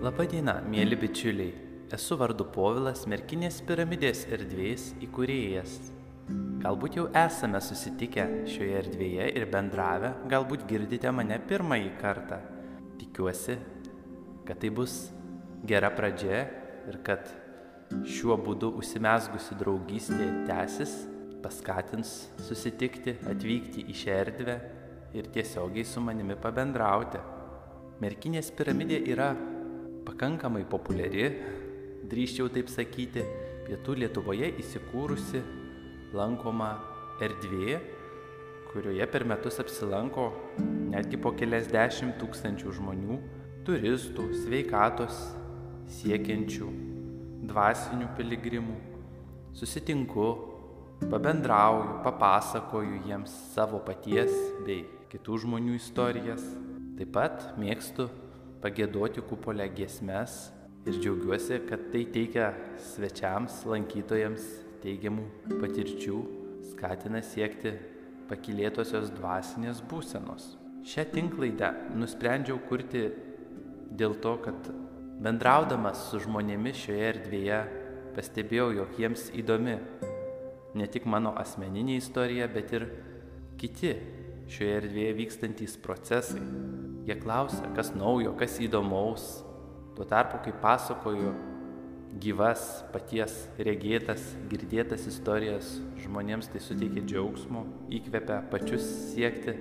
Labadiena, mėly bičiuliai. Esu vardu Povilas, Merkinės piramidės erdvės įkūrėjas. Galbūt jau esame susitikę šioje erdvėje ir bendravę, galbūt girdite mane pirmąjį kartą. Tikiuosi, kad tai bus gera pradžia ir kad šiuo būdu užsimesgusi draugystė tęsis, paskatins susitikti, atvykti į šią erdvę ir tiesiogiai su manimi pabendrauti. Merkinės piramidė yra pakankamai populiari, drįščiau taip sakyti, pietų Lietuvoje įsikūrusi lankoma erdvė, kurioje per metus apsilanko netgi po keliasdešimt tūkstančių žmonių, turistų, sveikatos siekiančių, dvasinių piligrimų. Susitinku, pabendrauju, papasakoju jiems savo paties bei kitų žmonių istorijas. Taip pat mėgstu pagėdoti kupolę giesmes ir džiaugiuosi, kad tai teikia svečiams, lankytojams teigiamų patirčių, skatina siekti pakilėtosios dvasinės būsenos. Šią tinklaidę nusprendžiau kurti dėl to, kad bendraudamas su žmonėmis šioje erdvėje pastebėjau, jog jiems įdomi ne tik mano asmeninė istorija, bet ir kiti šioje erdvėje vykstantys procesai. Jie klausia, kas naujo, kas įdomaus. Tuo tarpu, kai pasakoju gyvas, paties regėtas, girdėtas istorijas, žmonėms tai suteikia džiaugsmo, įkvepia pačius siekti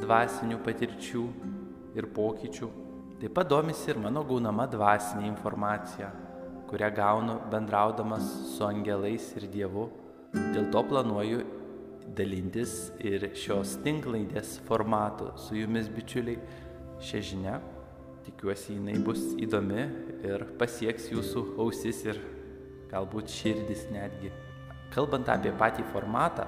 dvasinių patirčių ir pokyčių. Taip pat domisi ir mano gaunama dvasinė informacija, kurią gaunu bendraudamas su angelais ir Dievu. Dėl to planuoju dalintis ir šios tinklaidės formatu su jumis bičiuliai šią žinią. Tikiuosi, jinai bus įdomi ir pasieks jūsų ausis ir galbūt širdis netgi. Kalbant apie patį formatą,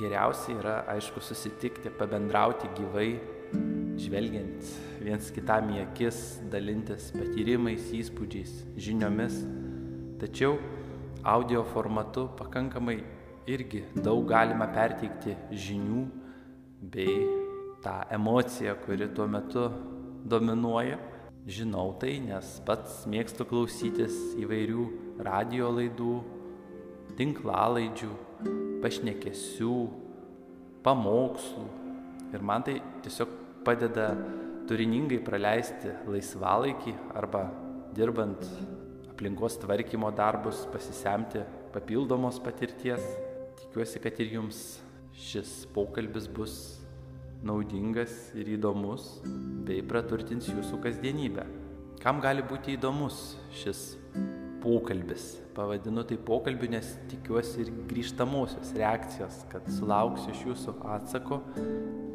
geriausia yra, aišku, susitikti, pabendrauti gyvai, žvelgiant viens kitam į akis, dalintis patyrimais, įspūdžiais, žiniomis. Tačiau audio formatu pakankamai irgi daug galima perteikti žinių bei tą emociją, kuri tuo metu dominuoja. Žinau tai, nes pats mėgstu klausytis įvairių radio laidų, tinklalaidžių, pašnekesių, pamokslų. Ir man tai tiesiog padeda turiningai praleisti laisvalaikį arba dirbant aplinkos tvarkymo darbus, pasisemti papildomos patirties. Tikiuosi, kad ir jums šis pokalbis bus naudingas ir įdomus bei praturtins jūsų kasdienybę. Kam gali būti įdomus šis pokalbis? Pavadinu tai pokalbiu, nes tikiuosi ir grįžtamosios reakcijos, kad sulauksiu iš jūsų atsako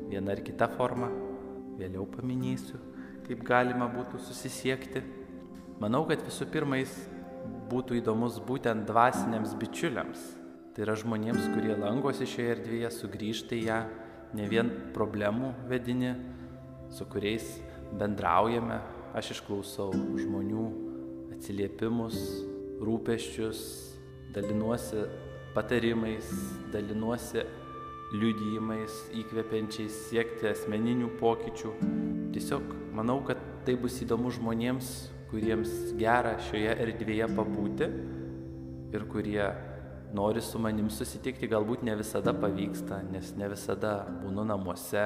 viena ar kita forma. Vėliau paminėsiu, kaip galima būtų susisiekti. Manau, kad visų pirma jis būtų įdomus būtent dvasiniams bičiuliams, Tai yra žmonėms, kurie lankosi šioje erdvėje, sugrįžta į ją, ne vien problemų vedini, su kuriais bendraujame, aš išklausau žmonių atsiliepimus, rūpeščius, dalinuosi patarimais, dalinuosi liudijimais įkvepiančiais siekti asmeninių pokyčių. Tiesiog manau, kad tai bus įdomu žmonėms, kuriems gera šioje erdvėje pabūti ir kurie nori su manim susitikti, galbūt ne visada pavyksta, nes ne visada būnu namuose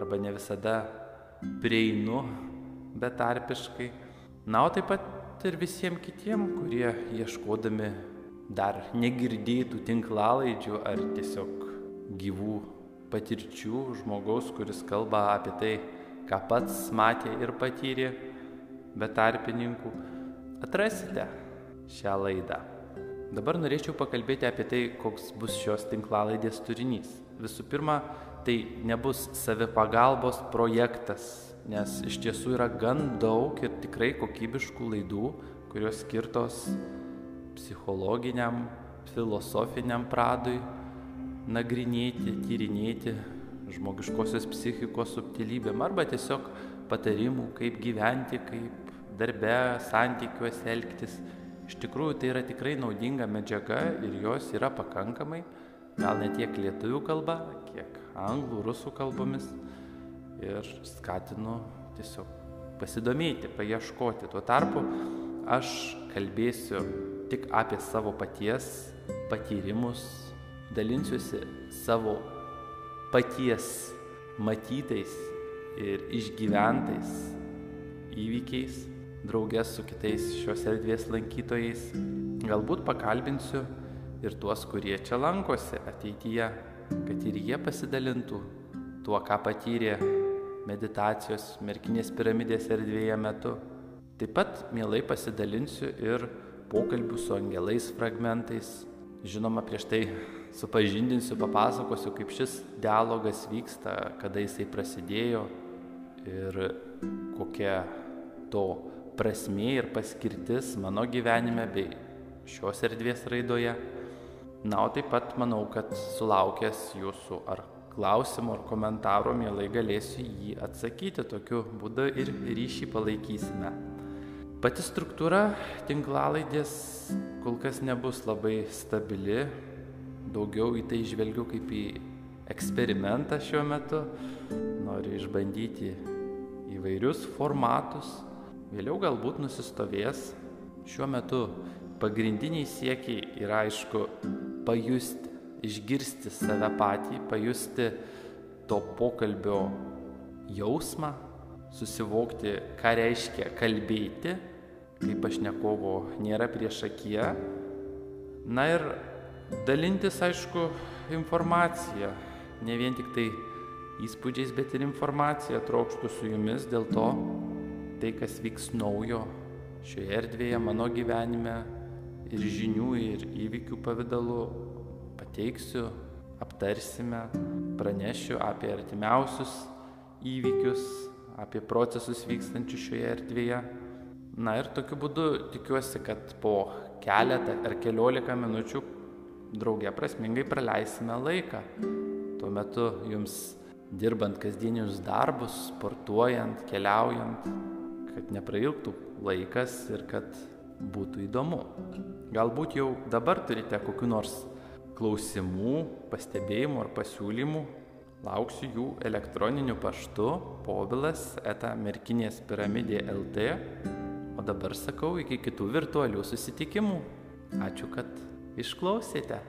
arba ne visada prieinu betarpiškai. Na, o taip pat ir visiems kitiems, kurie ieškodami dar negirdėtų tinklalaidžių ar tiesiog gyvų patirčių žmogaus, kuris kalba apie tai, ką pats matė ir patyrė be tarpininkų, atrasite šią laidą. Dabar norėčiau pakalbėti apie tai, koks bus šios tinklalaidės turinys. Visų pirma, tai nebus savipagalbos projektas, nes iš tiesų yra gan daug ir tikrai kokybiškų laidų, kurios skirtos psichologiniam, filosofiniam pradui nagrinėti, tyrinėti žmogiškosios psichikos subtilybėm arba tiesiog patarimų, kaip gyventi, kaip darbe, santykiuose elgtis Iš tikrųjų tai yra tikrai naudinga medžiaga ir jos yra pakankamai, gal ne tiek lietuvių kalba, kiek anglų, rusų kalbomis. Ir skatinu tiesiog pasidomėti, paieškoti. Tuo tarpu aš kalbėsiu tik apie savo paties patyrimus, dalinsiuosi savo paties matytais ir išgyventais įvykiais, draugės su kitais šios erdvės lankytojais. Galbūt pakalbinsiu ir tuos, kurie čia lankosi ateityje, kad ir jie pasidalintų tuo, ką patyrė meditacijos merkinės piramidės erdvėje metu. Taip pat mielai pasidalinsiu ir pokalbių su angelais fragmentais. Žinoma, prieš tai supažindinsiu, papasakosiu, kaip šis dialogas vyksta, kada jisai prasidėjo ir kokia to prasmė ir paskirtis mano gyvenime bei šios erdvės raidoje. Na, o taip pat manau, kad sulaukęs jūsų ar klausimų ar komentarų, mielai galėsiu jį atsakyti. Tokiu būdu ir ryšį palaikysime. Pati struktūra tinklalaidės kol kas nebus labai stabili. Daugiau į tai žvelgiu kaip į eksperimentą šiuo metu. Noriu išbandyti įvairius formatus. Vėliau galbūt nusistovės. Šiuo metu pagrindiniai siekiai yra aišku pajusti, išgirsti save patį, pajusti to pokalbio jausmą, susivokti, ką reiškia kalbėti, kai pašnekovo nėra prieš akiją. Na ir dalintis, aišku, informacija, ne vien tik tai įspūdžiais, bet ir informacija trokštų su jumis dėl to, tai kas vyks naujo šioje erdvėje mano gyvenime, ir žinių, ir įvykių pavydalu pateiksiu, aptarsime, pranešiu apie artimiausius įvykius, apie procesus vykstančius šioje erdvėje. Na ir tokiu būdu tikiuosi, kad po keletą ar keliolika minučių draugė prasmingai praleisime laiką. Tuo metu jums dirbant kasdienius darbus, sportuojant, keliaujant, kad neprailgtų laikas ir kad būtų įdomu. Galbūt jau dabar turite kokiu nors klausimų, pastebėjimų ar pasiūlymų. Lauksiu jų elektroniniu paštu povilas eta merkinės piramidė LT. O dabar sakau iki kitų virtualių susitikimų. Ačiū, kad išklausėte.